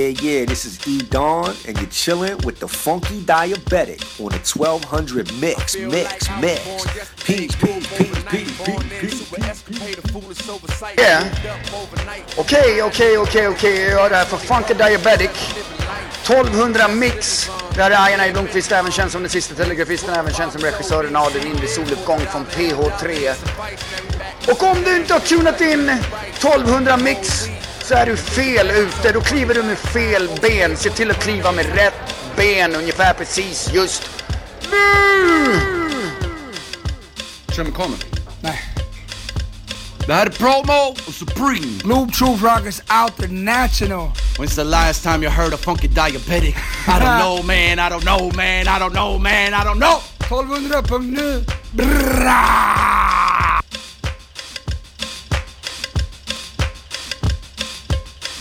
Yeah, yeah, this is E Dawn, and you're chilling with the funky diabetic on the 1200 mix, mix, mix. Peace, peace, peace, peace, peace, peace. Yeah. Okej, okej, okej, okej. Jag är där för Funky Diabetic. 1200 mix. Där är Ajan Blomqvist, även känd som den sista telegrafisten, även känd som regissören av Den inre soluppgång från PH3. Och om du inte har tunat in 1200 mix så är du fel ute. Då kliver du med fel ben. Se till att kliva med rätt ben ungefär precis just nu. Kör med kameran. Nej. Det här är promo och Supreme. Blue Truth Rockers International. When's the last time you heard a funky diabetic? I don't know man, I don't know man, I don't know man, I don't know. 1200.nu. Bra! Peace, y'all.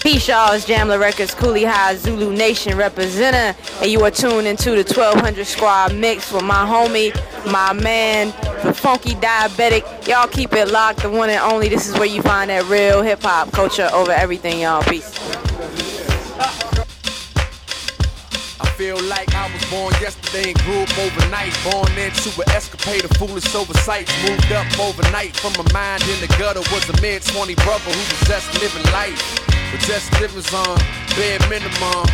It's Jamla Records, Cooley High, Zulu Nation representing, and you are tuned into the 1200 Squad mix with my homie, my man, the funky diabetic. Y'all keep it locked, the one and only. This is where you find that real hip hop culture over everything, y'all. Peace. Feel like I was born yesterday and grew up overnight. Born into an escapade of foolish oversights. Moved up overnight from a mind in the gutter. Was a mid 20 brother who was just living life. But just living on bare minimum.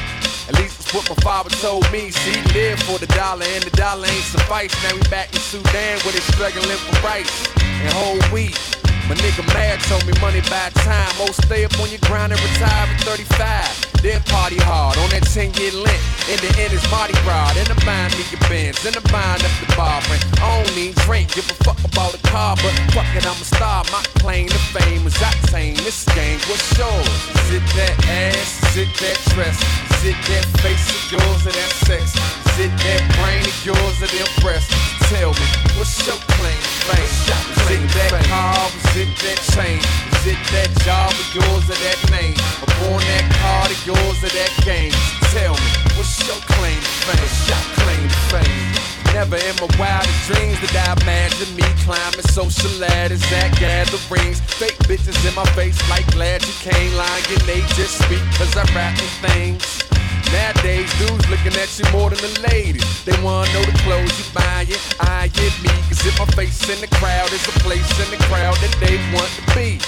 At least that's what my father told me. See, live for the dollar and the dollar ain't suffice. Now we back in Sudan where they struggling for rice and whole wheat. My nigga Mad told me money by time. Oh, stay up on your grind and retire at 35. Then party hard on that 10 year lint. In the end, it's Mardi Gras. In the mind, me your bands. In the mind, up the bar. I don't need drink. Give a fuck about the car, but fuck it, I'm a star. My claim to fame is octane. This game, what's yours? Is it that ass? Is it that dress? Is it that face of yours or that sex? Is it that brain of yours or them breasts? Tell me, what's your claim to fame? Is it that car? Is it that chain? Is it that job of yours or that name? Upon that card of yours or that game? Tell me, what's your claim to fame? What's your claim to fame? Never in my wildest dreams did I imagine me climbing social ladders at gatherings. Fake bitches in my face like glad you came lying. They just speak cause I rap things. Nowadays, dudes looking at you more than the ladies. They wanna know the clothes you buying. I get me, cause if my face in the crowd is a place in the crowd that they want to be.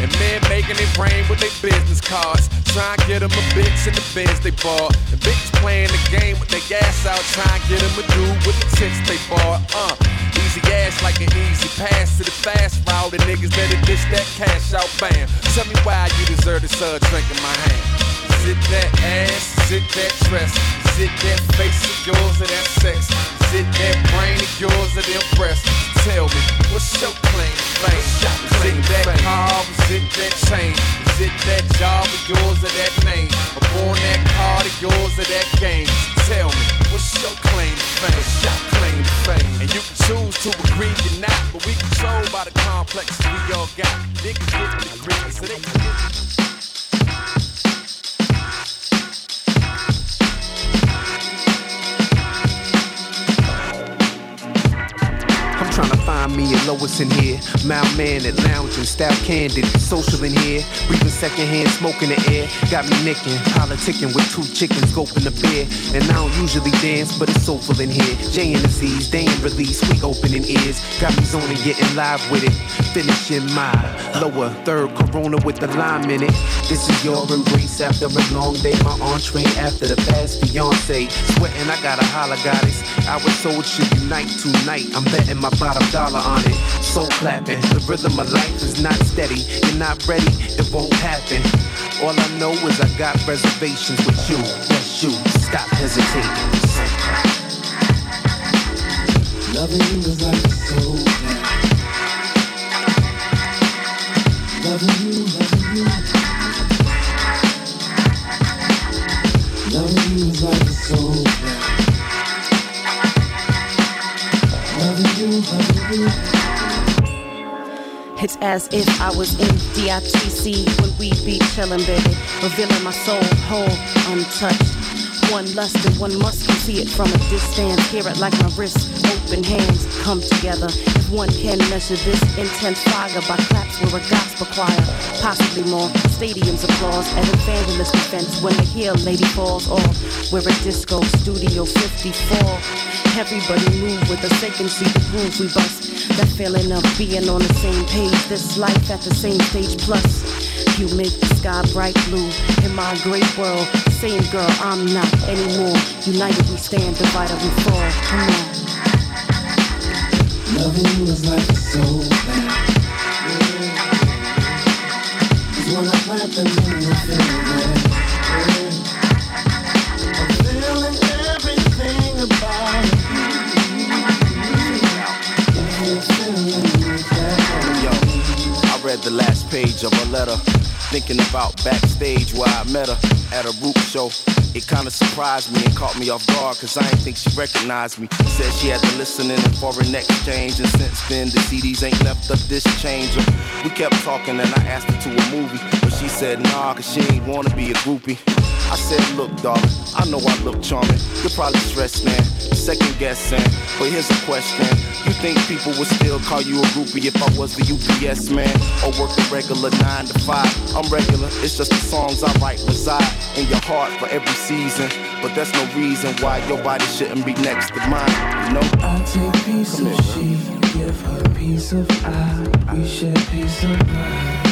And men making it rain with their business cards. Try and get them a bitch in the Benz they bought. The bitches playing the game with their gas out. Try and get them a dude with the tits they bought. Uh, easy ass like an easy pass to the fast route. And niggas better dish that cash out, bam. Tell me why you deserve this uh, drink in my hand. It that ass? It that dress? It that face of yours or that sex? It that brain of yours or them breasts? Tell me, what's your claim to fame? Is that car? It that chain? It that job of yours or that name? Upon that card of yours or that game? Tell me, what's your claim to fame? What's your claim? And you can choose to agree or not, but we controlled by the complexes we all got. Niggas get the so they I'm Lois in here. Mild man at lounging, style candid, social in here. Breathing secondhand smoke in the air. Got me nicking, politicking with two chickens, gulping a beer. And I don't usually dance, but it's soulful in here. J and the Z's, they ain't release, we opening ears. Got me zoning, getting live with it. Finishing my lower third corona with the lime in it. This is your embrace after a long day. My entree after the past Beyonce. Sweating, I got a holla goddess. Our souls should unite tonight. I'm betting my bottom dollar on it. Soul clapping. The rhythm of life is not steady. You're not ready, it won't happen. All I know is I got reservations with you. Yes, you. Stop hesitating. Loving you like a soul Loving you, loving It's as if I was in DITC when we be chillin', baby. Revealing my soul whole, untouched. One lust and one must can see it from a distance. Hear it like my wrist, open hands come together. If one can measure this intense fire by claps where a gospel choir, possibly more stadiums applause at evangelist defense when they hear lady falls off. We're a disco studio 54. Everybody move with can see the groove we bust. That feeling of being on the same page, this life at the same stage plus. You make the sky bright blue in my great world. Same girl, I'm not anymore. United we stand, divided we fall. Come on. Loving you is like a soul Cause when I clap the moon, I feel letter Thinking about backstage where I met her at a root show. It kinda surprised me and caught me off guard, cause I ain't think she recognized me. Said she had been listening in foreign exchange, and since then the CDs ain't left a disc changer. We kept talking and I asked her to a movie, she said nah, cause she ain't wanna be a groupie. I said, look, darling, I know I look charming. You're probably stressed, man. Second guessing. But here's a question. You think people would still call you a groupie if I was the UPS man? Or work a regular 9 to 5? I'm regular. It's just the songs I write reside in your heart for every season. But that's no reason why your body shouldn't be next to mine, you know? I take piece of she, give her piece of I. We share piece of mind.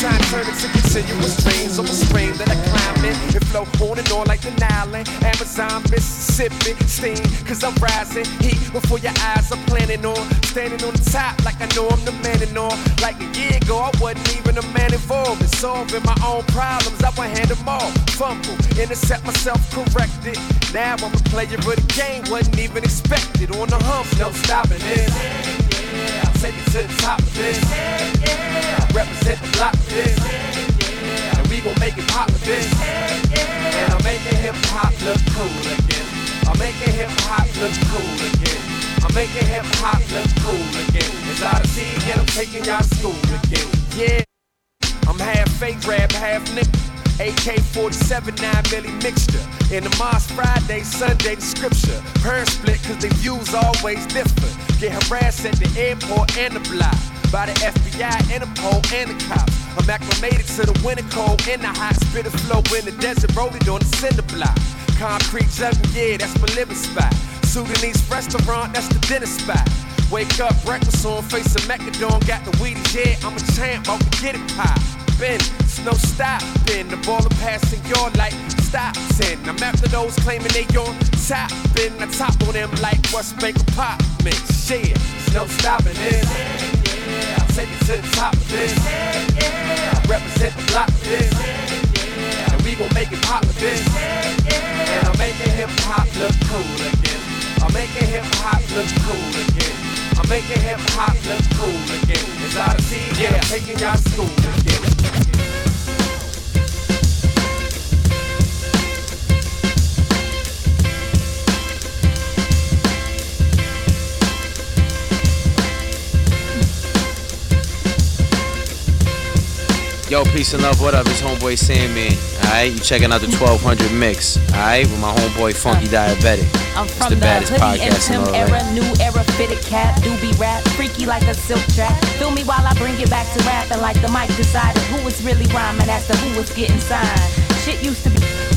trying to turn it to continuous streams of a stream that I climb in and flow on and on like the Nile, Amazon, Mississippi, steam, cause I'm rising heat before your eyes are planning on standing on the top like I know I'm the man and all. Like a year ago, I wasn't even a man involved in solving my own problems. I went hand them all, fumble, intercept myself, corrected. Now I'm a player of the game, wasn't even expected on the hump, no stopping this. Yeah, take it to the top of this. Yeah, represent the block of this. And we gon' make it pop with this. And I'm making hip hop look cool again. I'm making hip hop look cool again. I'm making hip hop look cool again. It's Odyssey and I'm taking y'all school again. Yeah, I'm half fake rap, half nickel. AK-47, 9 milli mixture. In the mosque Friday, Sunday, the scripture. Parents split cause they views always differ. Get harassed at the airport and the block. By the FBI, Interpol, and the cops. I'm acclimated to the winter cold and the hot spitter flow in the desert, rolling on the cinder block. Concrete jungle, yeah, that's my living spot. Sudanese restaurant, that's the dinner spot. Wake up, breakfast on, face of Macadon, got the weedies, yeah, I'm a champ, about to get it pop. Been, no stopping. The ball is passing your like stop 10. I'm after those claiming they on top. Been I top on them like what's make a pop mix. Shit, there's no stopping this. I'll take it to the top of this. Represent the block of this. And we gon' make it pop with this. And I'm making hip hop look cool again. I'm making hip hop look cool again. I'm making hip hop look cool again. It's Odyssey, yeah, I'm taking y'all school again. Yo, peace and love. What up? It's homeboy Sandman. Alright, you checking out the 1200 mix. Alright, with my homeboy Funky Diabetic. I'm It's from the the, baddest hoodie podcast and Tim era, new era, fitted cap, doobie rap, freaky like a silk trap. Feel me while I bring it back to rapping like the mic decided who was really rhyming after who was getting signed. Shit used to be.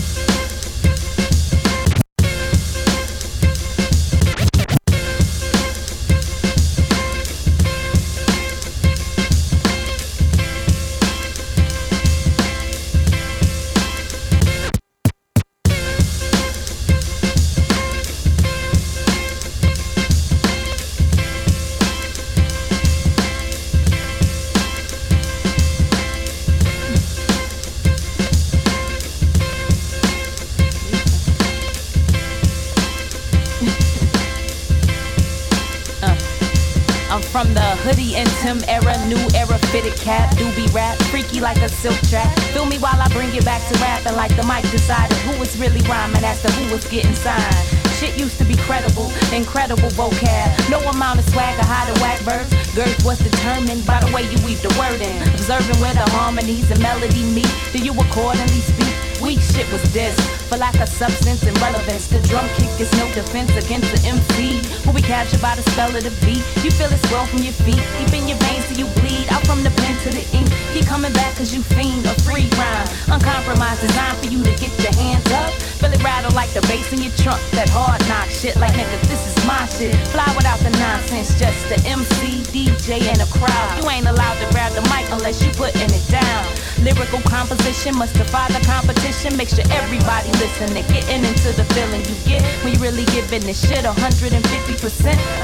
Hoodie and Tim era, new era fitted cap, doobie rap, freaky like a silk track. Feel me while I bring it back to rapping like the mic decided who was really rhyming as to who was getting signed. Shit used to be credible, incredible vocab. No amount of swag or hide a whack verse. Girth was determined by the way you weave the word in. Observing where the harmonies and melody meet. Do you accordingly speak? Weak shit was this. For lack of substance and relevance, the drum kick is no defense against the MC. Who we capture by the spell of the beat. You feel it swell from your feet, deep in your veins till you bleed. Out from the pen to the ink. Keep coming back cause you fiend a free rhyme. Uncompromised, designed for you to get your hands up. Feel it rattle like the bass in your trunk. That hard knock shit like nigga, this is my shit. Fly without the nonsense, just the MC, DJ, and a crowd. You ain't allowed to grab the mic unless you putting it down. Lyrical composition must defy the competition. Make sure everybody listen and getting into the feeling you get when you really giving this shit 150%.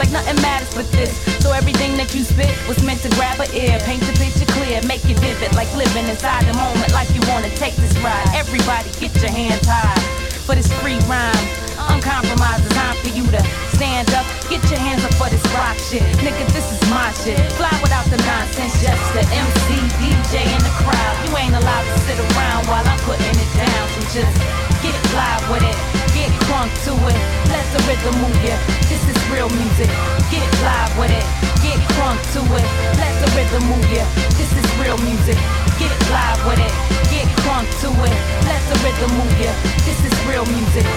Like nothing matters but this. So everything that you spit was meant to grab an ear, paint the picture clear, make it vivid, like living inside the moment, like you wanna take this ride. Everybody get your hands high for this free rhyme. Uncompromised, time for you to stand up. Get your hands up for this rock shit. Nigga, this is my shit. Fly without the nonsense, just the MC, DJ, and the crowd. You ain't allowed to sit around while I'm putting it down. So just get live with it. Get crunk to it. Let the rhythm move you. This is real music. Get live with it. Get crunk to it. Let the rhythm move you. This is real music. Get live with it. Get crunk to it. Let the rhythm move you. This is real music.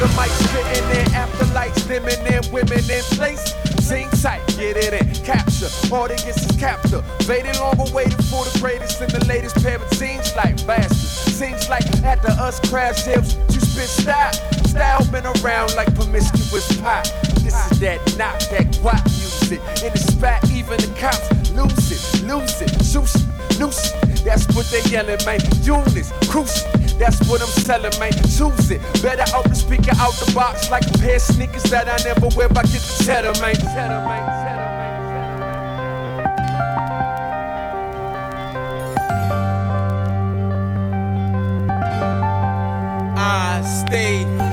After mic spitting in after lights dimming in women in place. Sing tight, get it in, capture. Audience is capture. Fading longer, waiting for the greatest and the latest pair of teams like bastards. Seems like after us crash hips, you spit style. Style been around like promiscuous pop. This is that knock, that guap music. In the spot, even the cops lose it, lose it, shoot it. That's what they yelling, man. Units, cruise. That's what I'm selling, man. Choose it. Better out the speaker, out the box, like a pair of sneakers that I never wear. But get the cheddar, man. Cheddar, man. Cheddar. I stay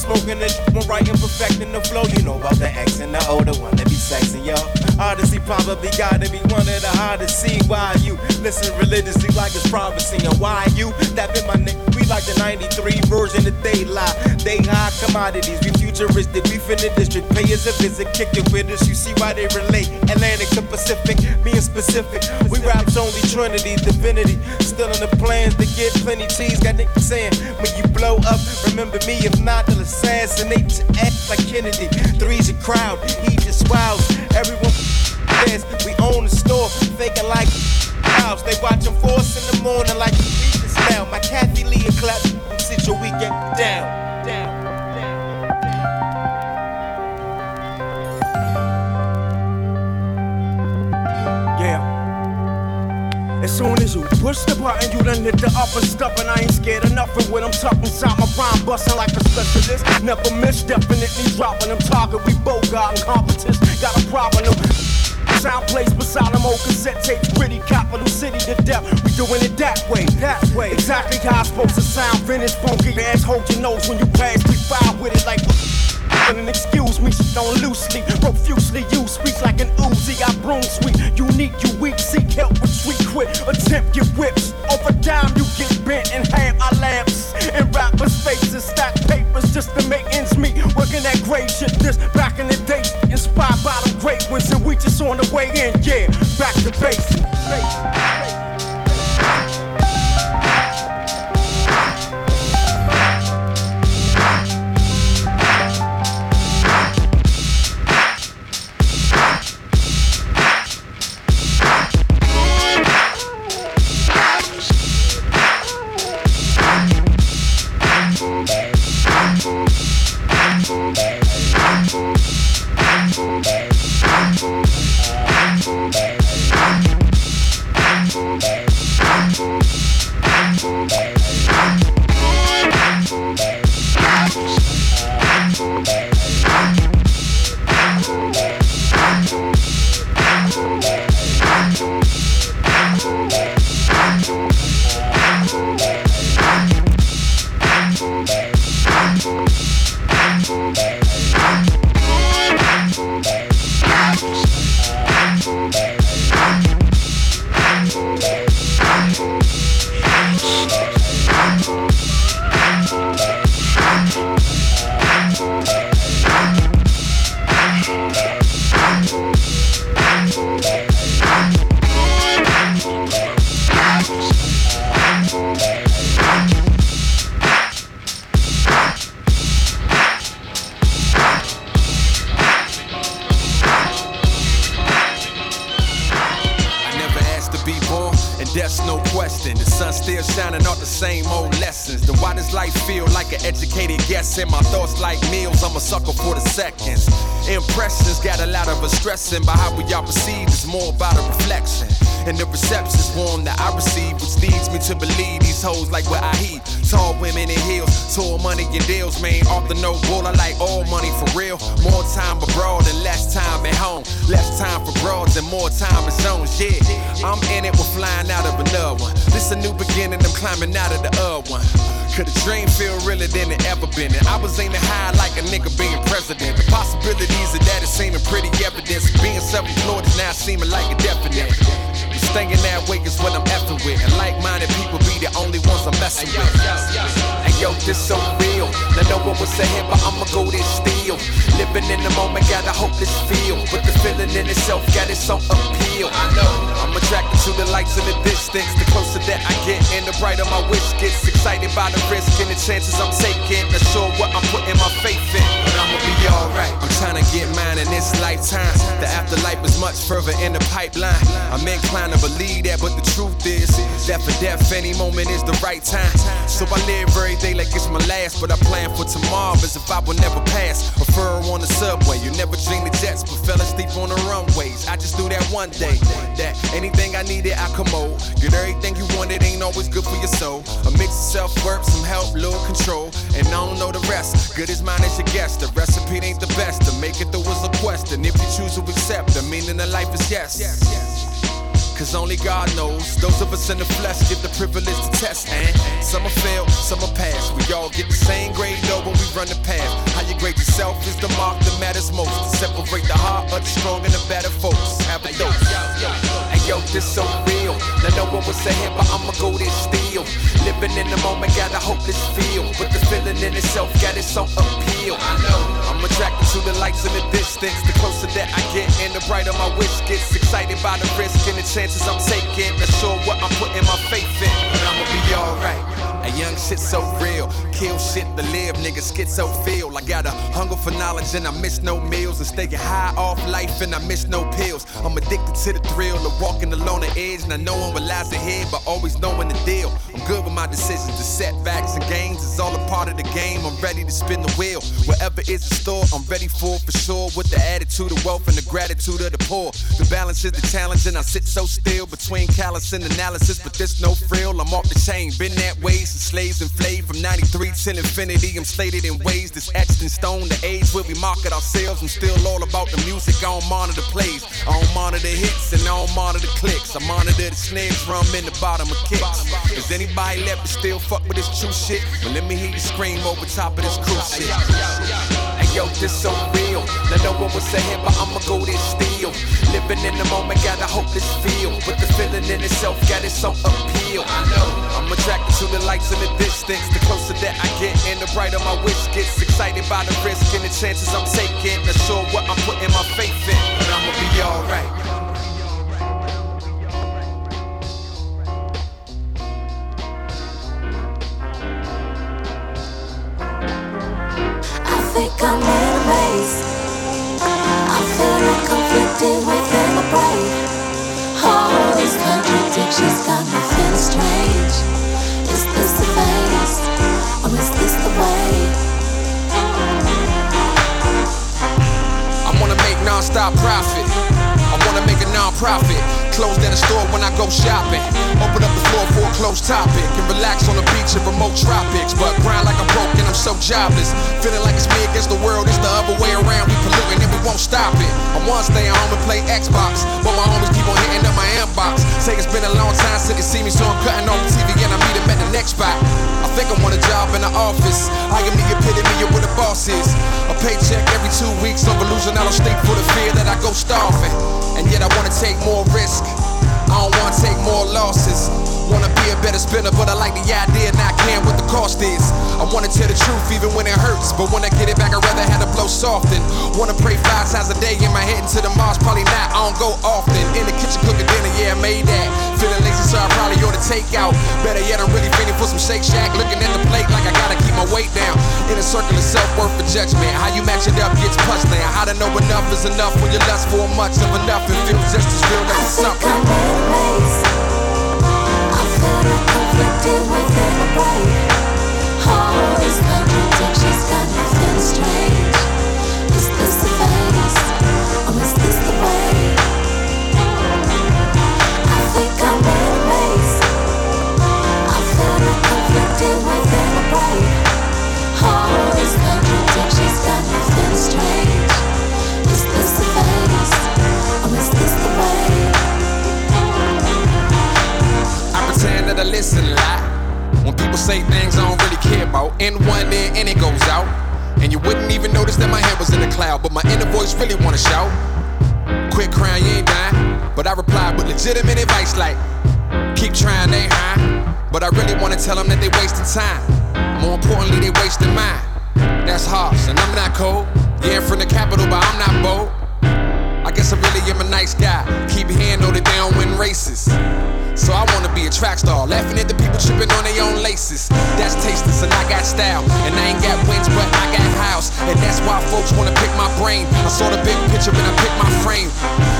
smoking it, one writing, perfecting the flow. You know about the X and the O, the one that be sexy, yo. Odyssey probably gotta be one of the hardest. See why you listen religiously like it's prophecy, and why you that been my nigga. Like the 93 version of daylight. They high commodities, we futuristic. We finna district, pay us a visit, kick it with us. You see why they relate. Atlantic to Pacific, being specific. We raps only Trinity, divinity. Still in the plans to get plenty cheese. Got niggas saying, when you blow up, remember me. If not, they'll assassinate your ass like Kennedy. Three's a crowd, he just wows. Everyone says we own the store, faking like house. They watching for us in the morning like now. My Kathy Lee and clap, sit your weekend down, down. Yeah. As soon as you push the button, you done hit the upper step, and I ain't scared of nothing when I'm tucked inside my rhyme, busting like a specialist. Never miss, definitely dropping them target. We both got incompetence, got a problem. Sound plays beside them old cassette tapes, pretty capital city to death. We doing it that way, that way. Exactly how it's supposed to sound. Vintage, funky, your ass hold your nose when you pass. We fire with it like. And excuse me, shit on loosely, profusely use speak like an Uzi. I broom sweet, unique, you weak, seek help, retreat quit, attempt get whipped. Over time, you get bent in half. I lamps and rappers' faces, stack papers just to make ends meet. Working that great shit, this back in the day, inspired by the great ones, and we just on the way in, yeah. Back to basics. Mm-hmm. Ahead, but I'ma go this still. Living in the moment, got a hopeless feel. In itself got its own appeal. I know I'm attracted to the lights in the distance. The closer that I get, and the brighter my wish gets. Excited by the risk and the chances I'm taking. Not sure what I'm putting my faith in, but I'ma be alright. I'm trying to get mine in this lifetime. The afterlife is much further in the pipeline. I'm inclined to believe that, but the truth is that for death, any moment is the right time. So I live every day like it's my last, but I plan for tomorrow as if I will never pass. A fur on the subway, you never dream the jets, but fell asleep on the runways. I just knew that one day that anything I needed, I commode. Get everything you wanted, ain't always good for your soul. A mix of self work, some help, little control, and I don't know the rest. Good as mine as your guess. The recipe ain't the best. To make it through is a question. If you choose to accept, the meaning of life is yes. yes, yes. Cause only God knows. Those of us in the flesh get the privilege to test, and some are fail, some are pass. We all get the same grade though when we run the path. How you grade yourself is the mark that matters most. To separate the heart of the strong and the better folks. Have a dose. Yo, this so real. Now no one was ahead, but I'ma go this still. Living in the moment, got a hopeless feel. But the feeling in itself got its own appeal. I know I'm attracted to the lights in the distance. The closer that I get, and the brighter my wish gets. Excited by the risk and the chances I'm taking. Not sure what I'm putting my faith in, but I'ma be alright. A young shit so real, kill shit to live, nigga so feel. I got a hunger for knowledge and I miss no meals and staying high off life and I miss no pills. I'm addicted to the thrill of walking along the edge and I know one lies ahead, but always knowing the deal. I'm good with my decisions, the setbacks and gains is all a part of the game. I'm ready to spin the wheel, whatever is in store, I'm ready for for sure. With the attitude of wealth and the gratitude of the poor, the balance is the challenge and I sit so still between callous and analysis, but there's no frill. I'm off the chain, been that way since slaves enslaved from 93 till infinity. I'm in ways that's etched in stone. The age where we market ourselves. I'm still all about the music. I don't monitor plays. I don't monitor hits and I don't monitor clicks. I monitor the snare drum in the bottom of kicks. Is anybody left to still fuck with this true shit? Well, let me hear you scream over top of this cruise shit. Hey yo, this so real. Now no one was ahead, but I'ma go this still. Living in the moment, got a hopeless feel. But the feeling in itself got its own appeal. I know I'm attracted to the lights in the distance. The closer that I get, and the brighter my wish gets. Excited by the risk and the chances I'm taking. Not sure what I'm putting my faith in, but I'ma be alright. I think I'm in a maze. I feel like conflicted within my brain. All these contradictions got me I wanna make non-stop profit. Non-profit. Close down the store when I go shopping. Open up the floor for a close topic. And relax on the beach in remote tropics. But grind like I'm broke and I'm so jobless. Feeling like it's me against the world. It's the other way around. We polluting and we won't stop it. I wanna stay home and play Xbox. But my homies keep on hitting up my inbox. Say it's been a long time since they see me, so I'm cutting off the TV and I meet them at the next spot. I think I want a job in the office. I am the epitome of what a boss is. A paycheck every two weeks over losing out on state for the fear that I go starving. And yet I wanna take more risk. I don't wanna take more losses. Wanna be a better spinner, but I like the idea, not caring what the cost is. I wanna tell the truth even when it hurts, but when I get it back, I'd rather have to blow soft and Wanna pray five times a day in my head into the Mars, probably not. I don't go often. In the kitchen cooking dinner, yeah, I made that. Feeling lazy, so I probably ought to take out. Better yet, I'm really feeling for some Shake Shack. Looking at the plate like I gotta keep my weight down. In a circle of self worth for judgment. How you match it up gets puzzling. How to know enough is enough when you're lust for much of enough. It feels just as real as I it's think something. Conflicted within a brain. All these contradictions got nothing strange. Is this the phase, or is this the listen a lot. When people say things I don't really care about, in one ear and it goes out. And you wouldn't even notice that my head was in the cloud, but my inner voice really wanna shout. Quit crying, you ain't dying. But I reply with legitimate advice like, keep trying, they high. But I really wanna tell them that they wasting time. More importantly, they wasting mine. That's harsh, and I'm not cold. Yeah, from the capital, but I'm not bold. I guess I really am a nice guy. Keep hearing though that races. So I wanna be a track star, laughing at the people tripping on their own laces. That's tasteless, and I got style. And I ain't got wings, but I got house. And that's why folks wanna pick my brain. I saw the big picture when I picked my frame.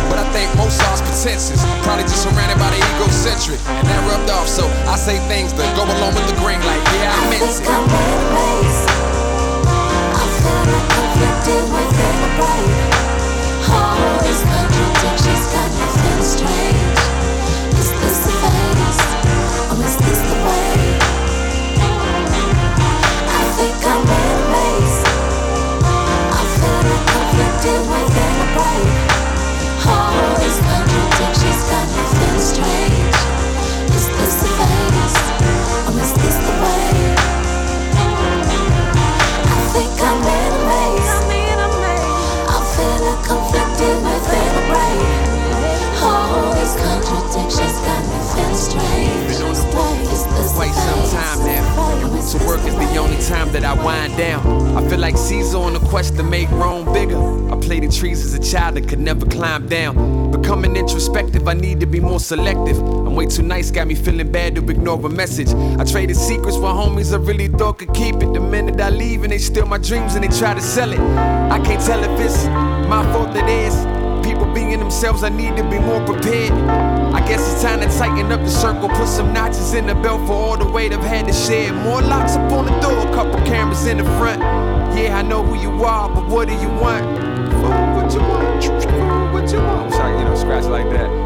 But I think most are pretentious. Probably just surrounded by the egocentric. And that rubbed off, so I say things that go along with the grain, like, yeah, I meant it. conflicted within a brain. All these contradictions got nothing selective. I'm way too nice, got me feeling bad to ignore a message. I traded secrets for homies I really thought could keep it. The minute I leave and they steal my dreams and they try to sell it. I can't tell if it's my fault it is. People being themselves, I need to be more prepared. I guess it's time to tighten up the circle, put some notches in the belt for all the weight I've had to share. More locks up on the door, a couple cameras in the front. Yeah, I know who you are, but what do you want? Fool, what you want? What you want? Sorry, you know, scratch like that.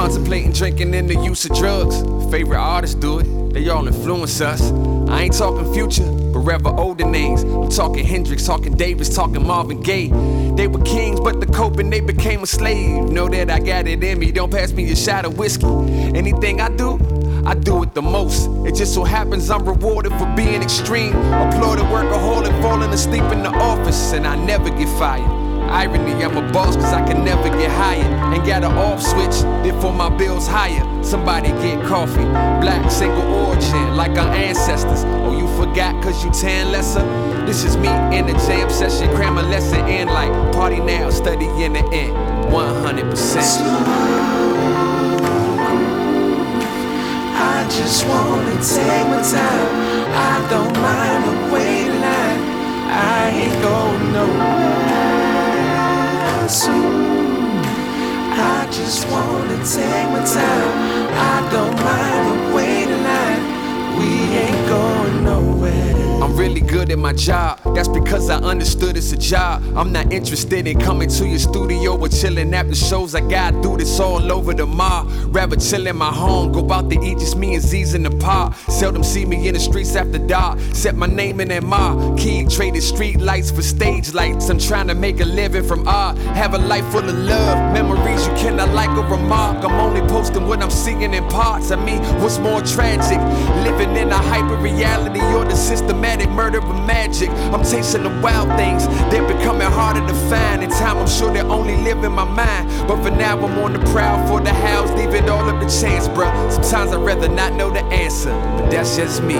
Contemplating drinking and the use of drugs. Favorite artists do it, they all influence us. I ain't talking future, but rather older names. I'm talking Hendrix, talking Davis, talking Marvin Gaye. They were kings, but the coping they became a slave. Know that I got it in me, don't pass me a shot of whiskey. Anything I do, I do it the most. It just so happens I'm rewarded for being extreme. Applauded workaholic, falling asleep in the office, and I never get fired. Irony, I'm a boss cause I can never get hired. Ain't got an off switch, therefore my bills higher. Somebody get coffee. Black single origin, like our ancestors. Oh, you forgot cause you tan lesser? This is me in a jam session, cram a lesson in like party now, study in the end. 100%. I just wanna take my time. I don't mind the wait line. I ain't going nowhere soon. I just wanna take my time. I don't mind the wait really good at my job. That's because I understood it's a job. I'm not interested in coming to your studio or chilling after shows. I gotta do this all over the mall. Rather chill in my home, go out to eat just me and Z's in the park. Seldom see me in the streets after dark. Set my name in that key Traded street lights for stage lights. I'm trying to make a living from art. Have a life full of love, memories you cannot like or remark. I'm only posting what I'm seeing in parts. I mean, what's more tragic? Living in a hyper reality or the systematic murder of magic. I'm tasting the wild things, they're becoming harder to find. In time, I'm sure they only live in my mind. But for now, I'm on the prowl for the house, leave it all up to chance, bruh. Sometimes I'd rather not know the answer, but that's just me.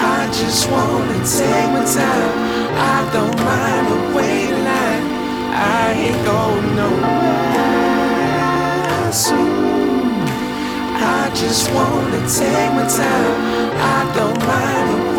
I I just wanna take my time. I don't mind the wait line. I ain't going nowhere soon. Just wanna take my time. I don't mind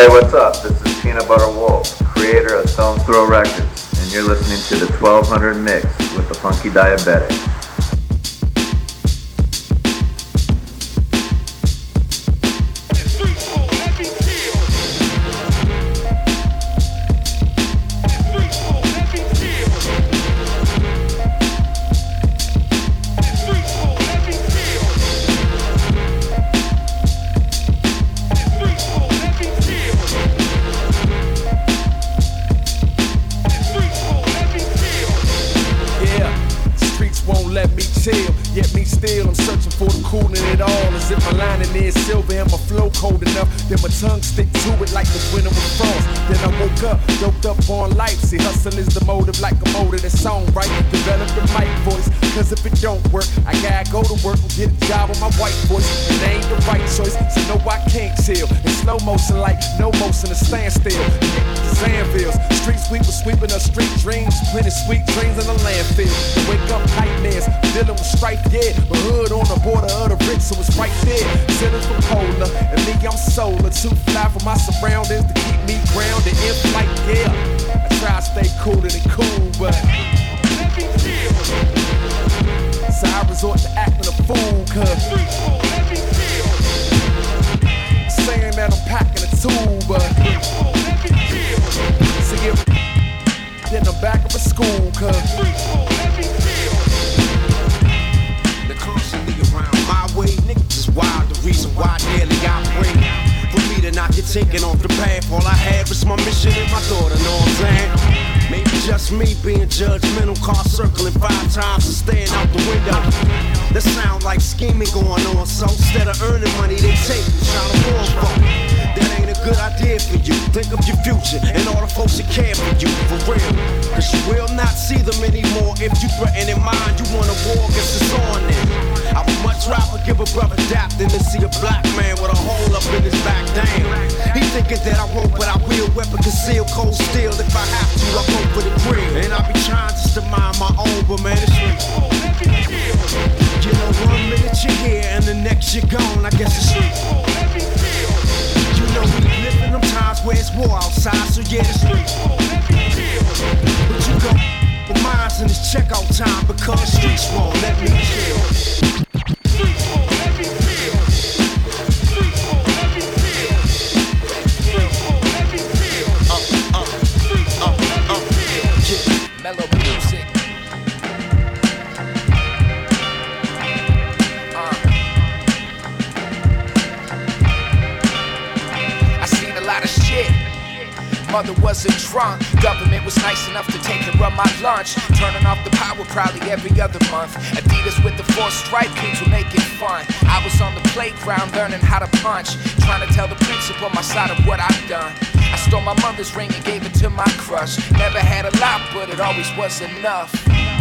Hey, what's up? This is Peanut Butter Wolf, creator of Stones Throw Records, and you're listening to the 1200 Mix with the Funky Diabetic. Then my tongue stick to it like the winter with frost. Then I woke up, doped up on life. See, hustle is the motive, like a motor that's song, right? Develop the mic voice, cause if it don't work, I gotta go to work and get a job with my white voice. And ain't the right choice, so no, I can't chill. In slow motion, like no motion, a standstill. Zanvilles, street sweeper sweeping up street dreams, plenty sweet dreams in the landfill. Wake up nightmares, dealing with strife, yeah. But hood on the border of the rich, so it's right there. Sailing from me, I'm. Too fly for my surroundings to keep me grounded in flight, yeah. I try to stay cooler than cool, scheming going on. So instead of earning money, they take me, trying to war for. That ain't a good idea for you. Think of your future and all the folks that care for you, for real. Cause you will not see them anymore if you threaten in mind you want a war, guess it's on then. I would much rather give a brother dap than to see a black man with a hole up in his back. Damn. He thinking that I won't, but I will. Weapon conceal, cold steel. If I have to, I go for the grill. Outside, nice enough to take and run my lunch. Turning off the power probably every other month. Adidas with the four stripe kids were making fun. I was on the playground learning how to punch. Trying to tell the principal my side of what I've done. I stole my mother's ring and gave it to my crush. Never had a lot, but it always was enough.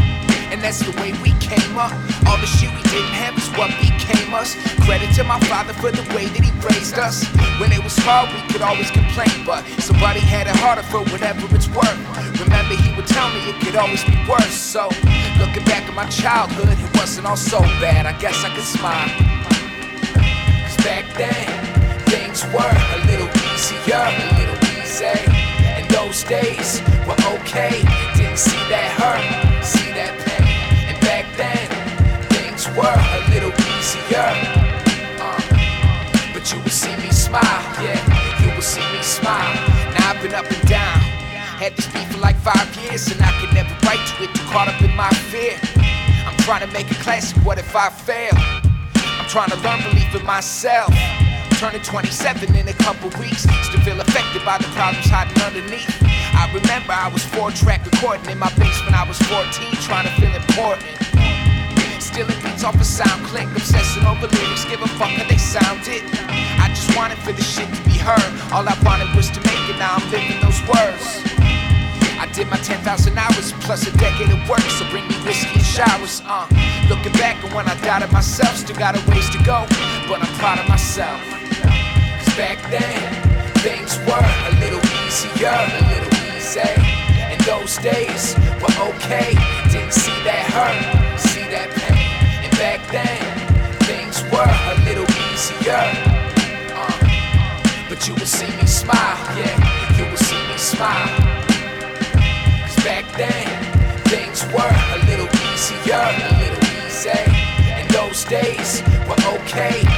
And that's the way we came up. All the shit we didn't have is what became us. Credit to my father for the way that he raised us. When it was hard, we could always complain, but somebody had it harder for whatever it's worth. Remember, he would tell me it could always be worse. So, looking back at my childhood, it wasn't all so bad. I guess I could smile. Cause back then, things were a little easier, a little easy. And those days were okay. Didn't see that hurt, see that pain. Were a little easier. Uh, but you would see me smile, yeah, you would see me smile. Now I've been up and down. Had this beat for like five years, and I could never write to it, too caught up in my fear. I'm trying to make a classic, what if I fail? I'm trying to learn belief in myself. Turning 27 in a couple weeks, still feel affected by the problems hiding underneath. I remember I was four track recording in my basement. When I was 14, trying to feel important. Stealing beats off a sound click, obsessing over lyrics, give a fuck how they sounded. I just wanted for the shit to be heard. All I wanted was to make it, now I'm living those words. I did my 10,000 hours plus a decade of work, so bring me whiskey and showers. Uh, looking back on when I doubted myself, still got a ways to go, but I'm proud of myself. Cause back then, things were a little easier, a little easy. And those days were okay. Didn't see that hurt, then, things were a little easier. Uh, but you will see me smile, yeah, you will see me smile. Cause back then, things were a little easier, a little easy. And those days were okay.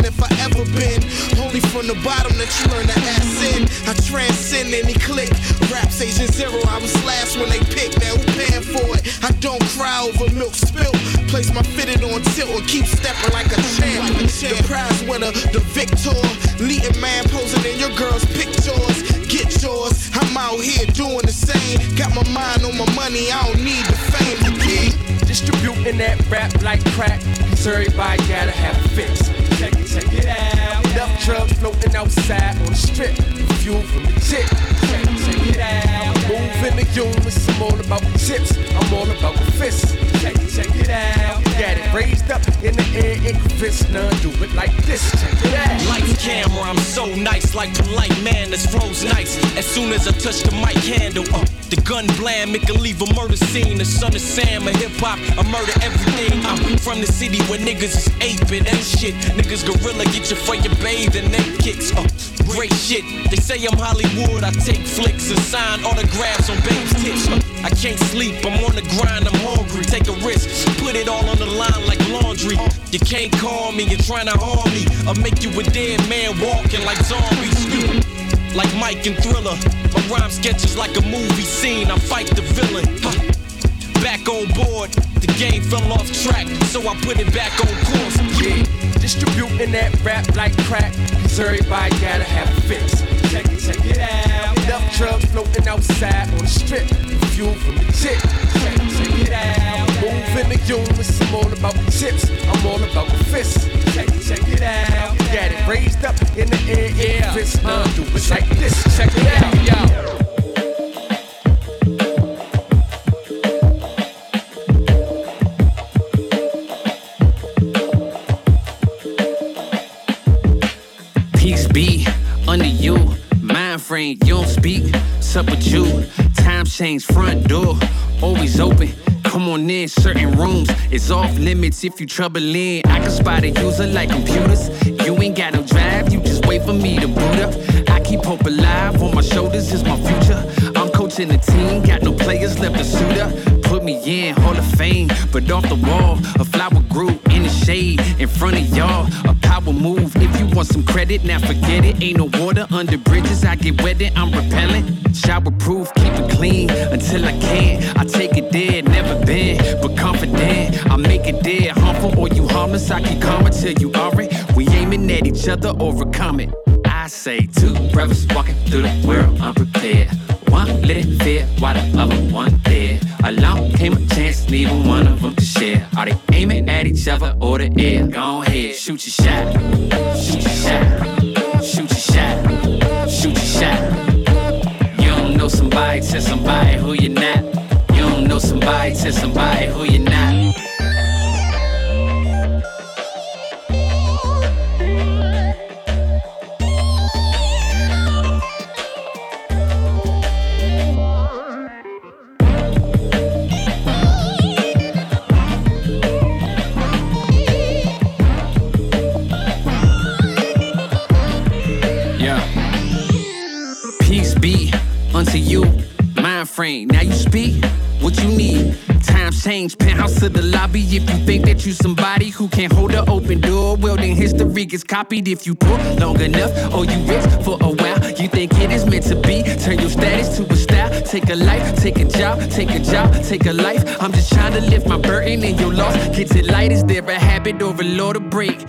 Question if I ever been. Only from the bottom that you learn to ass in. I transcend any click. Rap station zero. I was last when they picked. Now who paying for it? I don't cry over milk spilt. Place my fitted on tilt and keep stepping like a champ. The prize winner, the victor. Leading man posing in your girl's pictures. Get yours. I'm out here doing the same. Got my mind on my money. I don't need the fame. Distributing that rap like crack. So everybody gotta have a fix. Enough drugs floating outside on the strip. Fuel from the tip. Check check it out. Moving the humans. I'm all about the tips. I'm all about the fists. Check check it out. Got it raised up in the air in fist. None do it like this. Check it out. Camera, I'm so nice, like polite man that's froze nice. As soon as I touch the mic handle, uh, the gun bland, make a leave a murder scene. The son of Sam, a hip hop, I murder everything. I'm from the city where niggas is aping and shit. Niggas gorilla, get you for your and neck kicks. Uh, great shit. They say I'm Hollywood, I take flicks and sign autographs on babes' tits. Uh, I can't sleep, I'm on the grind, I'm hungry. Take a risk, put it all on the line like laundry. You can't call me, you're trying to harm me. I'll make you a dead man walking like zombies. Like Mike and Thriller. My rhyme sketches like a movie scene, I fight the villain. Back on board. The game fell off track, so I put it back on course. Yeah, distributing that rap like crack. Cause everybody gotta have a fix. Check it, check it out. Enough drugs floating outside on the strip. Fuel from the tip. Check it, check it out. Moving the units, I'm all about the chips. I'm all about the fists. Check it, check it out. Got it raised up in the air, yeah. Fist, uh, do it like this. Check it out, yo. Frame, you don't speak. Sup with you. Time change, front door, always open. Come on in, certain rooms. It's off limits if you trouble troubling. I can spot a user like computers. You ain't got no drive, you just wait for me to boot up. I keep hope alive, on my shoulders is my future. I'm coaching the team, got no players left to suit up. Put me in Hall of Fame, but off the wall, a flower grew in the shade in front of y'all. A power move. If you want some credit, now forget it. Ain't no water under bridges. I get wetted, I'm repellent. Shower proof, keep it clean until I can. I take it there, never been, but confident. I make it there, harmful or you harmless. I keep calm until you are it. We aiming at each other, overcome it. I say two brothers walking through the world unprepared. One let it fit while the other one dead. Along came a chance, neither one of them to share. Are they aiming at each other oh, or the air? Go ahead, shoot your shot. Shoot your shot. Shoot your shot. Shoot your shot. You don't know somebody, tell somebody who you're not. You don't know somebody, tell somebody who you're not. To the lobby. If you think that you somebody who can't hold an open door, well then history gets copied. If you poor long enough, or you rich for a while, you think it is meant to be. Turn your status to a style. Take a life, take a job, take a job, take a life. I'm just trying to lift my burden and your loss gets it light. Is there a habit or a law to break?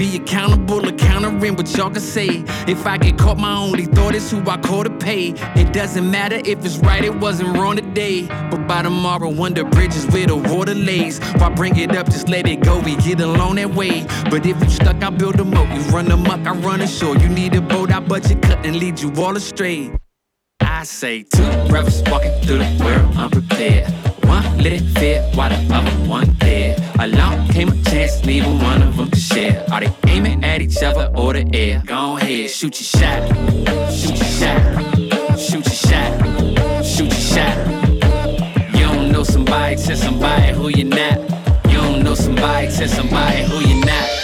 Be accountable or countering what y'all can say. If I get caught, my only thought is who I call to pay. It doesn't matter if it's right, it wasn't wrong today. But by tomorrow, wonder bridges where the water lays. Why bring it up, just let it go, we get along that way. But if you stuck, I build a moat. You run amok, I run ashore. You need a boat, I budget cut and lead you all astray. I say two brothers walking through the world unprepared. One it fit while the other one dead. Along came a chance, neither one of them to share. Are they aiming at each other or the air? Go ahead, shoot your shot. Shoot your shot. Shoot your shot. Shoot your shot. You don't know somebody, tell somebody who you're not. You don't know somebody, tell somebody who you're not.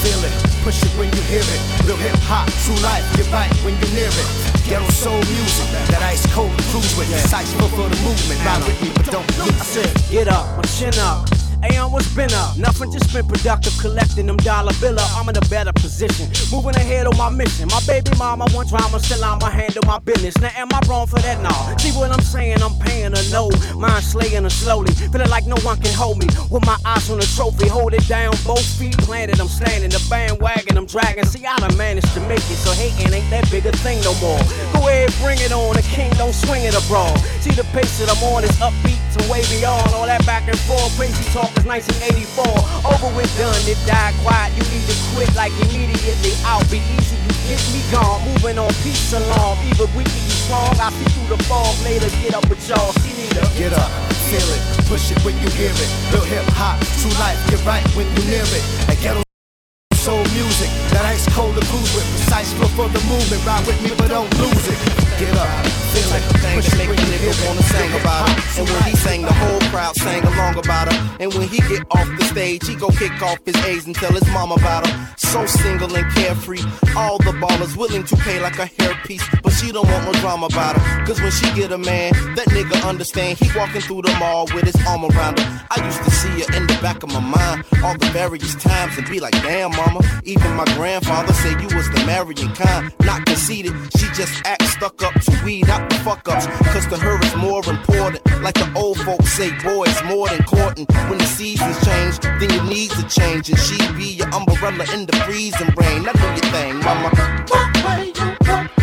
Feel it, push it when you hear it. Real hip hop, true life, get right when you near it. Ghetto soul music, that ice cold cruise with. Flow for the movement, ride with me but don't lose I said, get up, my chin up. Aeon, what's been up? Nothing, just been productive, collecting them dollar biller. I'm in a better position, moving ahead on my mission. My baby mama want drama, still I'ma handle my business. Now, am I wrong for that? No. See what I'm saying? I'm paying a no. Mind slaying her slowly, feeling like no one can hold me. With my eyes on the trophy, hold it down, both feet planted. I'm standing, the bandwagon, I'm dragging. See, I done managed to make it, so hating ain't that big a thing no more. Go ahead, bring it on. The king don't swing it abroad. See the pace that I'm on is upbeat and way beyond all that back and forth. Crazy talk is 1984. Over with, done, it died quiet. You need to quit like immediately. I'll be easy, you get me gone. Moving on, peace along. Either weak or you strong. I see through the fog later. Get up with y'all. See me the Get up, feel it, push it when you hear it. Real hip hop, true life, get right when you near it. And ghetto soul music, that ice cold to cruise with. Precise flow for the movement, ride with me but don't lose it. Get up, feel it, thing push to it make when the you hear nigga wanna sing about it. And when he sang, the whole crowd sang along about him. And when he get off the stage, he go kick off his A's and tell his mama about him. So single and carefree, all the ballers willing to pay like a hairpiece, but she don't want no drama about him. Cause when she get a man, that nigga understand. He walking through the mall with his arm around her. I used to see her in the back of my mind all the various times and be like, damn mama. Even my grandfather said you was the marrying kind, not conceited. She just act stuck up to weed out the fuck ups. Cause to her it's more important. Like the old folks say, boy, it's more than courting. When the seasons change, then your needs are changing. She be your umbrella in the freezing rain. Now do your thing, mama. Just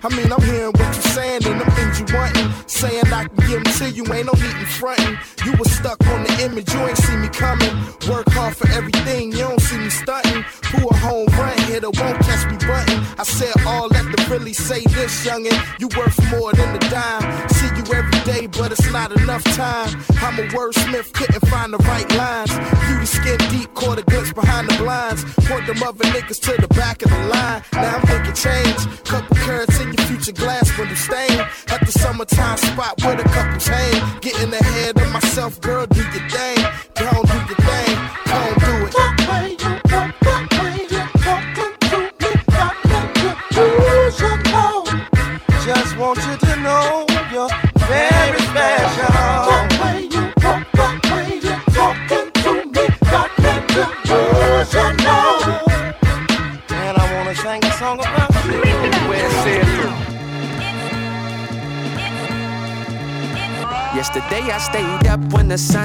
I mean, I'm hearing what you're saying and them things you wantin'. Saying I can give them to you, ain't no need in frontin'. You was stuck on the image, you ain't see me coming. Work hard for everything, you don't see me stunting. Pull a home run hitter, won't catch me button. I said all that to really say this, youngin'. You worth more than a dime. See you every day, but it's not enough time. I'm a wordsmith, couldn't find the right lines. Beauty skin deep, caught a glimpse behind the blinds. Point them other niggas to the back of the line. Now I'm thinking change. Glass you stain. At the summertime spot where the couples hang. Getting ahead of myself, girl,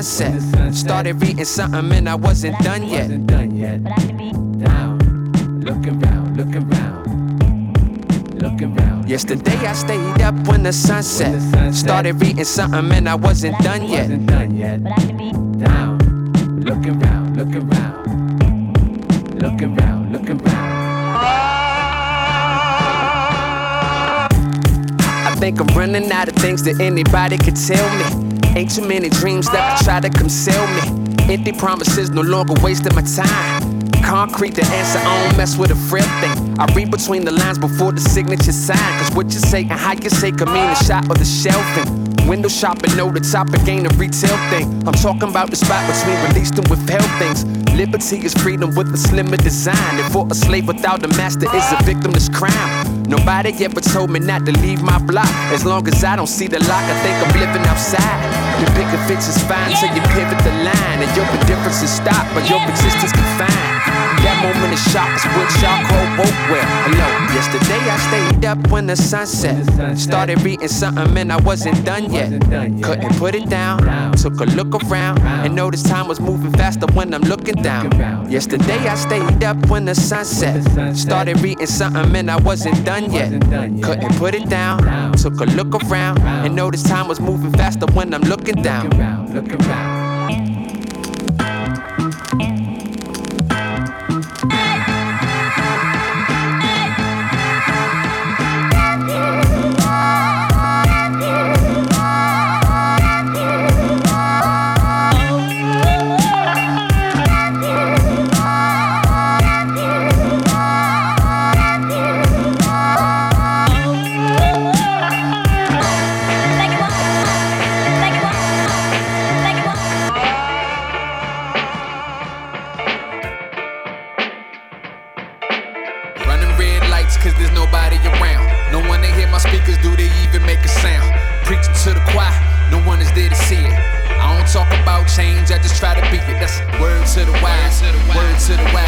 when the sun set. Started reading something and I wasn't done yet. Looking round, looking round, looking round. Yesterday I stayed up when the sun set. Started reading something and I wasn't done yet. Down, looking round, looking round, looking round, looking round. I think I'm running out of things that anybody could tell me. Ain't too many dreams that I try to conceal me. Empty promises no longer wasting my time. Concrete the answer, I don't mess with a frail thing. I read between the lines before the signature sign. Cause what you say and how you say can mean the shot or the shelving. Window shopping, know the topic ain't a retail thing. I'm talking about the spot between released and withheld things. Liberty is freedom with a slimmer design. And for a slave without a master is a victimless crime. Nobody ever told me not to leave my block. As long as I don't see the lock, I think I'm living outside. The bigger fits is fine till you pivot the line. And your differences stop, but your existence confined. That moment of shock is what y'all call woke wear. Hello, yesterday I stayed up when the sun set. Started reading something and I wasn't done yet. Couldn't put it down. Took a look around and noticed time was moving faster when I'm looking down. Yesterday I stayed up when the sun set. Started reading something and I wasn't done yet. Couldn't put it down. Took a look around and noticed time was moving faster when I'm looking down. Looking around. change, I just try to be it. That's word to the wise, word to the wise.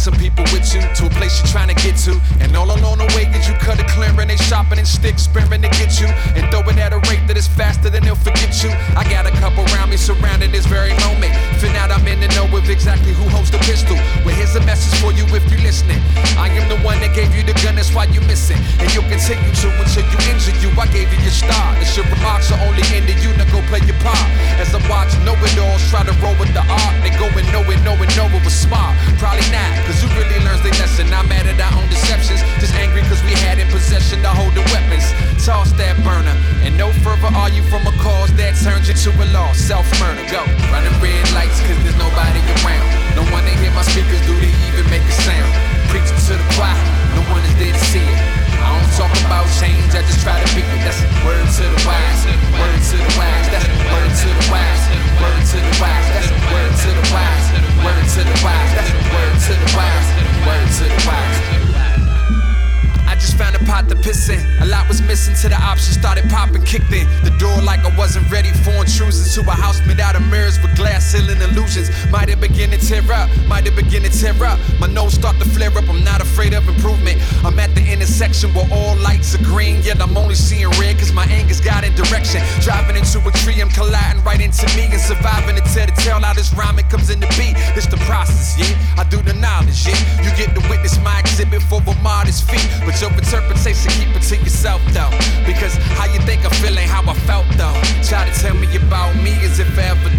take some people with you to a place you're trying to get to. And all along the way, as you cut a clearing, they shopping and stick sparing to get you. And throw it at a rate that is faster than they'll forget you. I got a couple around me surrounding this very moment. Fin out, I'm in the know of exactly who holds the pistol. Well, here's a message for you if you're listening. I am the one that gave you the gun, that's why you miss it. And you'll continue to until you injure you. I gave you your star. It's your remarks are only ended. You now go play your part. As I watch know it alls try to roll with the art, they go and know it, know it, know it was smart. Probably not. Cause who really learns their lesson? Not mad at our own deceptions, just angry cause we had in possession to hold the weapons. Toss that burner, and no further are you from a cause that turns you to a law. Self murder, go. Running red lights cause there's nobody around. No one they hear my speakers, do they even make a sound? Preaching to the choir, no one is there to see it. I don't talk about change, I just try to pick it. That's word to the wise, word to the wise, that's word to the wise, word to the wise, that's word to the wise. Word to the wise. Word to the wise. Word to the wise just found a pot to piss in. A lot was missing till the options started popping, kicked in. The door like I wasn't ready for intrusions to a house made out of mirrors with glass ceiling illusions. Might have begin to tear up, might have begin to tear up. My nose start to flare up, I'm not afraid of improvement. I'm at the intersection where all lights are green, yet I'm only seeing red cause my anger's got in direction. Driving into a tree, I'm colliding right into me and surviving until the tail out this rhyming comes in the beat. It's the process, yeah. I do the knowledge, yeah. You get to witness my exhibit for a modest fee, but yo Interpretation, keep it to yourself though. Because how you think I feel ain't how I felt though. Try to tell me about me as if I ever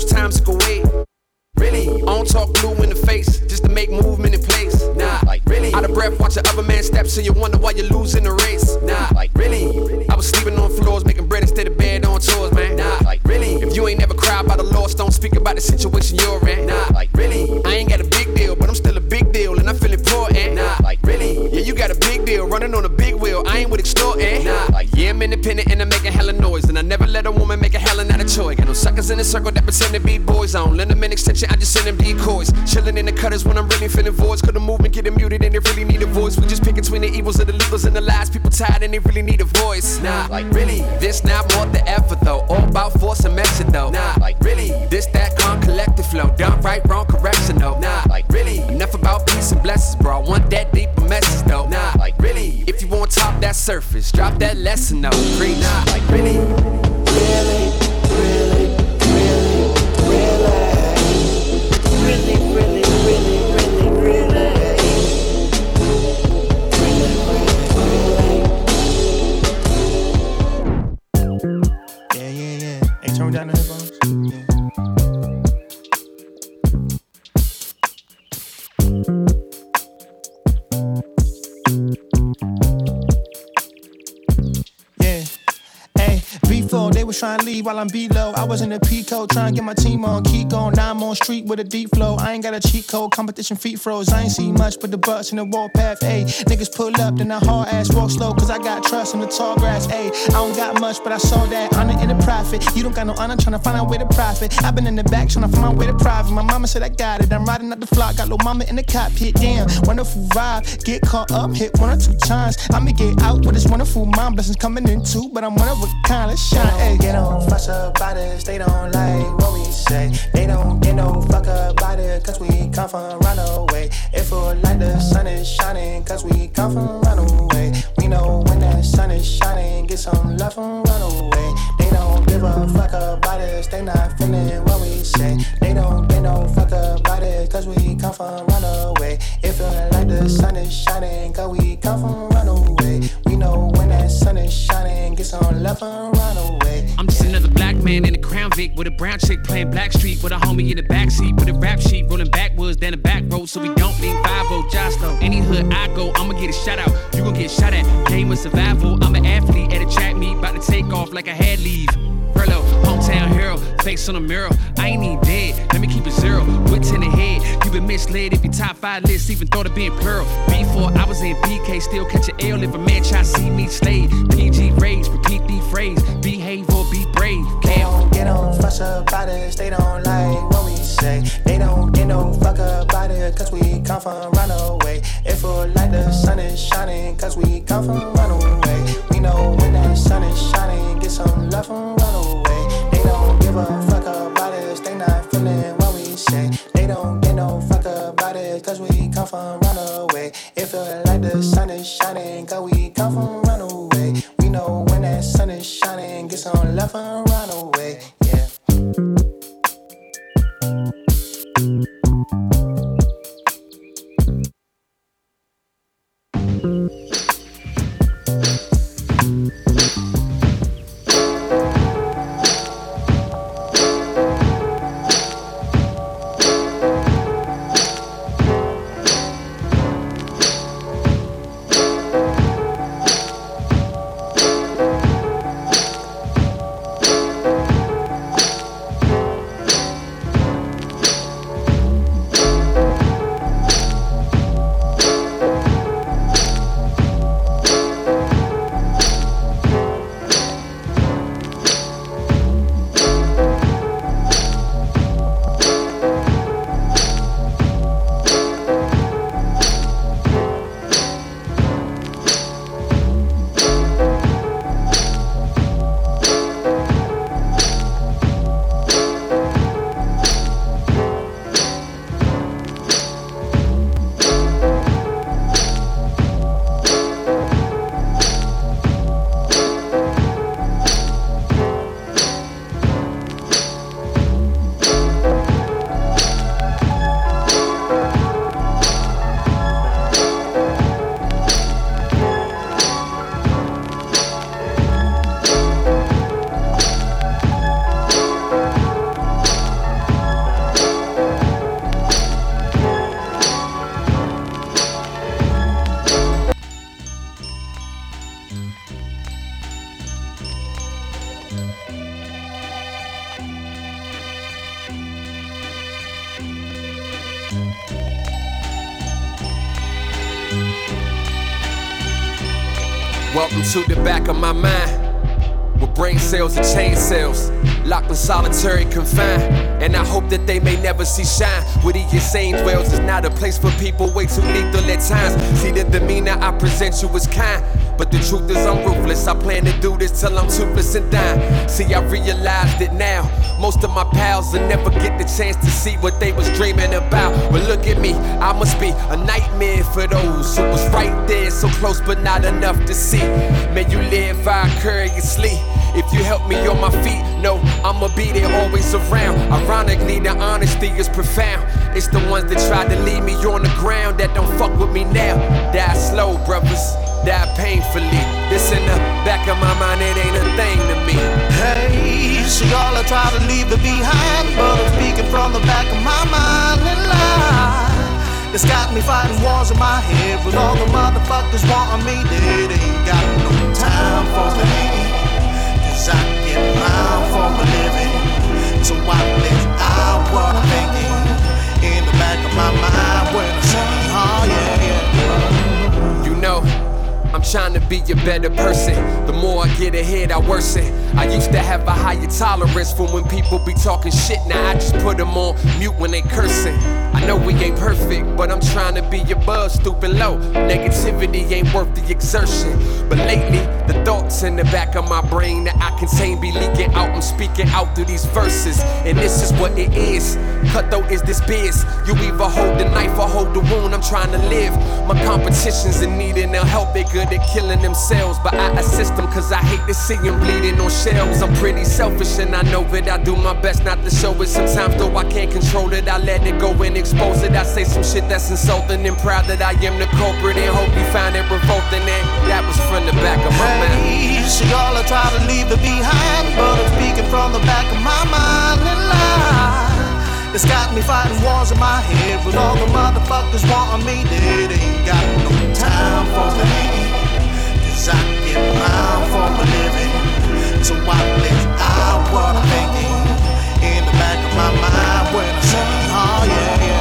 most times go wait. Really, I don't talk blue in the face just to make movement in place. Nah, like really. Out of breath, watch the other man steps and you wonder why you're losing the race. Nah, like really. I was sleeping on floors, making bread instead of bed on tours, man. Nah, like really. If you ain't never cried by the loss, don't speak about the situation you're in. Nah, like really. I ain't got a big deal, but I'm still a big deal and I feel important. Nah, like really. Yeah, you got a big deal, running on a big wheel. I ain't with extorting. Nah, like yeah, I'm independent and I'm making hella noise, and I never let a woman make choice. Got no suckers in the circle that pretend to be boys. I don't lend them an extension, I just send them decoys. Chilling in the cutters when I'm really feeling voids. Cause the movement getting muted and they really need a voice. We just pick between the evils of the legals and the lies. People tired and they really need a voice. Nah, like really. This not more the effort though. All about force and method though. Nah, like really. This that con collective flow. Done right, wrong, correction though. Nah, like really. Enough about peace and blessings, bro. I want that deeper message though. Nah, like really. If you want top that surface, drop that lesson though. Preach. Nah, like. Really, really, trying to leave while I'm below. I was in the Pico trying to get my team on. Keep going, now I'm on street with a deep flow. I ain't got a cheat code, competition feet froze. I ain't see much but the butts in the warpath. Hey, niggas pull up, then I hard ass walk slow, cause I got trust in the tall grass. Hey, I don't got much, but I saw that honor in the profit. You don't got no honor, trying to find out where to profit. I've been in the back trying to find my way to private. My mama said I got it. I'm riding up the flock, got little mama in the cockpit. Damn, wonderful vibe. Get caught up, hit one or two times. I'ma get out with this wonderful mind. Blessings coming in too, but I'm one of a kind. Let's shine. Hey, They don't fuss about us, they don't like what we say. They don't get no fuck about it, cause we come from Runaway. It feel like the sun is shining, cause we come from Runaway. We know when that sun is shining, get some love from Runaway. They don't give a fuck about us, they not feeling what we say. They don't get no fuck about it, cause we come from Runaway. It feel like the sun is shining, cause we come from Runaway. We know when that sun is shining, get some love from Runaway. I'm just another black man in a crown Vic with a brown chick playing Blackstreet with a homie in the backseat with a rap sheet rolling backwards down the back road so we don't lean 5 Josh. Any hood I go, I'ma get a shout out. You gon' get shot at. Game of survival. I'm an athlete at a track meet, about to take off like I had leave. Furlough, hometown hero, face on the mirror. I ain't even dead, let me keep it zero. Wits in the head, you been misled if your top five list even thought of being plural. Before I was in PK, still catch an L if a man try to see me slayed. PG raised, repeat the phrase, behave They don't get no fuss about us, they don't like what we say. They don't get no fuck about it, cause we come from Runaway. It feel like the sun is shining, cause we come from Runaway. We know when that sun is shining, get some love from Runaway. They don't give a fuck about us, they not feeling what we say. They don't get no fuck about it, cause we come from Runaway. It feel like the sun is shining, cause we come from Runaway. Some love from Runaway. Yeah. Back of my mind. With brain cells and chain cells, locked in solitary confine. And I hope that they may never see shine. Where the insane dwells is not a place for people way too lethal at times. See the demeanor I present you is kind. But the truth is I'm ruthless. I plan to do this till I'm toothless and dying. See, I realized it now. Most of my pals will never get the chance to see what they was dreaming about. But look at me, I must be a nightmare for those who was right there, so close but not enough to see. May you live vicariously. If you help me on my feet, no, I'ma be there always around. Ironically, the honesty is profound. It's the ones that tried to leave me on the ground that don't fuck with me now. Die slow, brothers. Die painfully. This in the back of my mind, it ain't a thing to me. Hey, see all I try to leave it behind, but I'm speaking from the back of my mind and lie. It's got me fighting wars in my head with all the motherfuckers wanting me dead. Ain't got no time for me. Cause I get mine for a living. So I live out what I'm thinking in the back of my mind when I say, oh yeah, yeah. You know, I'm trying to be a better person. The more I get ahead, I worsen. I used to have a higher tolerance for when people be talking shit. Now I just put them on mute when they cursing. I know we ain't perfect, but I'm trying to be above stupid low. Negativity ain't worth the exertion. But lately, the thoughts in the back of my brain that I contain be leaking out. I'm speaking out through these verses, and this is what it is. Cutthroat is this biz. You either hold the knife or hold the wound. I'm trying to live. My competition's in need and they'll help. They're good at killing themselves, but I assist them cause I hate to see them bleeding on shelves. I'm pretty selfish and I know it. I do my best not to show it. Sometimes though I can't control it, I let it go and expose it. I say some shit that's insulting and proud that I am the culprit and hope you find it revolting. And that was from the back of my mind. Hey, see all I try to leave it behind, but I'm speaking from the back of my mind and lie. It's got me fighting wars in my head with all the motherfuckers wanting me dead. Ain't got no time for me. Cause I get mine for a living. So I live I was thinking in the back of my mind when I say, oh yeah. yeah.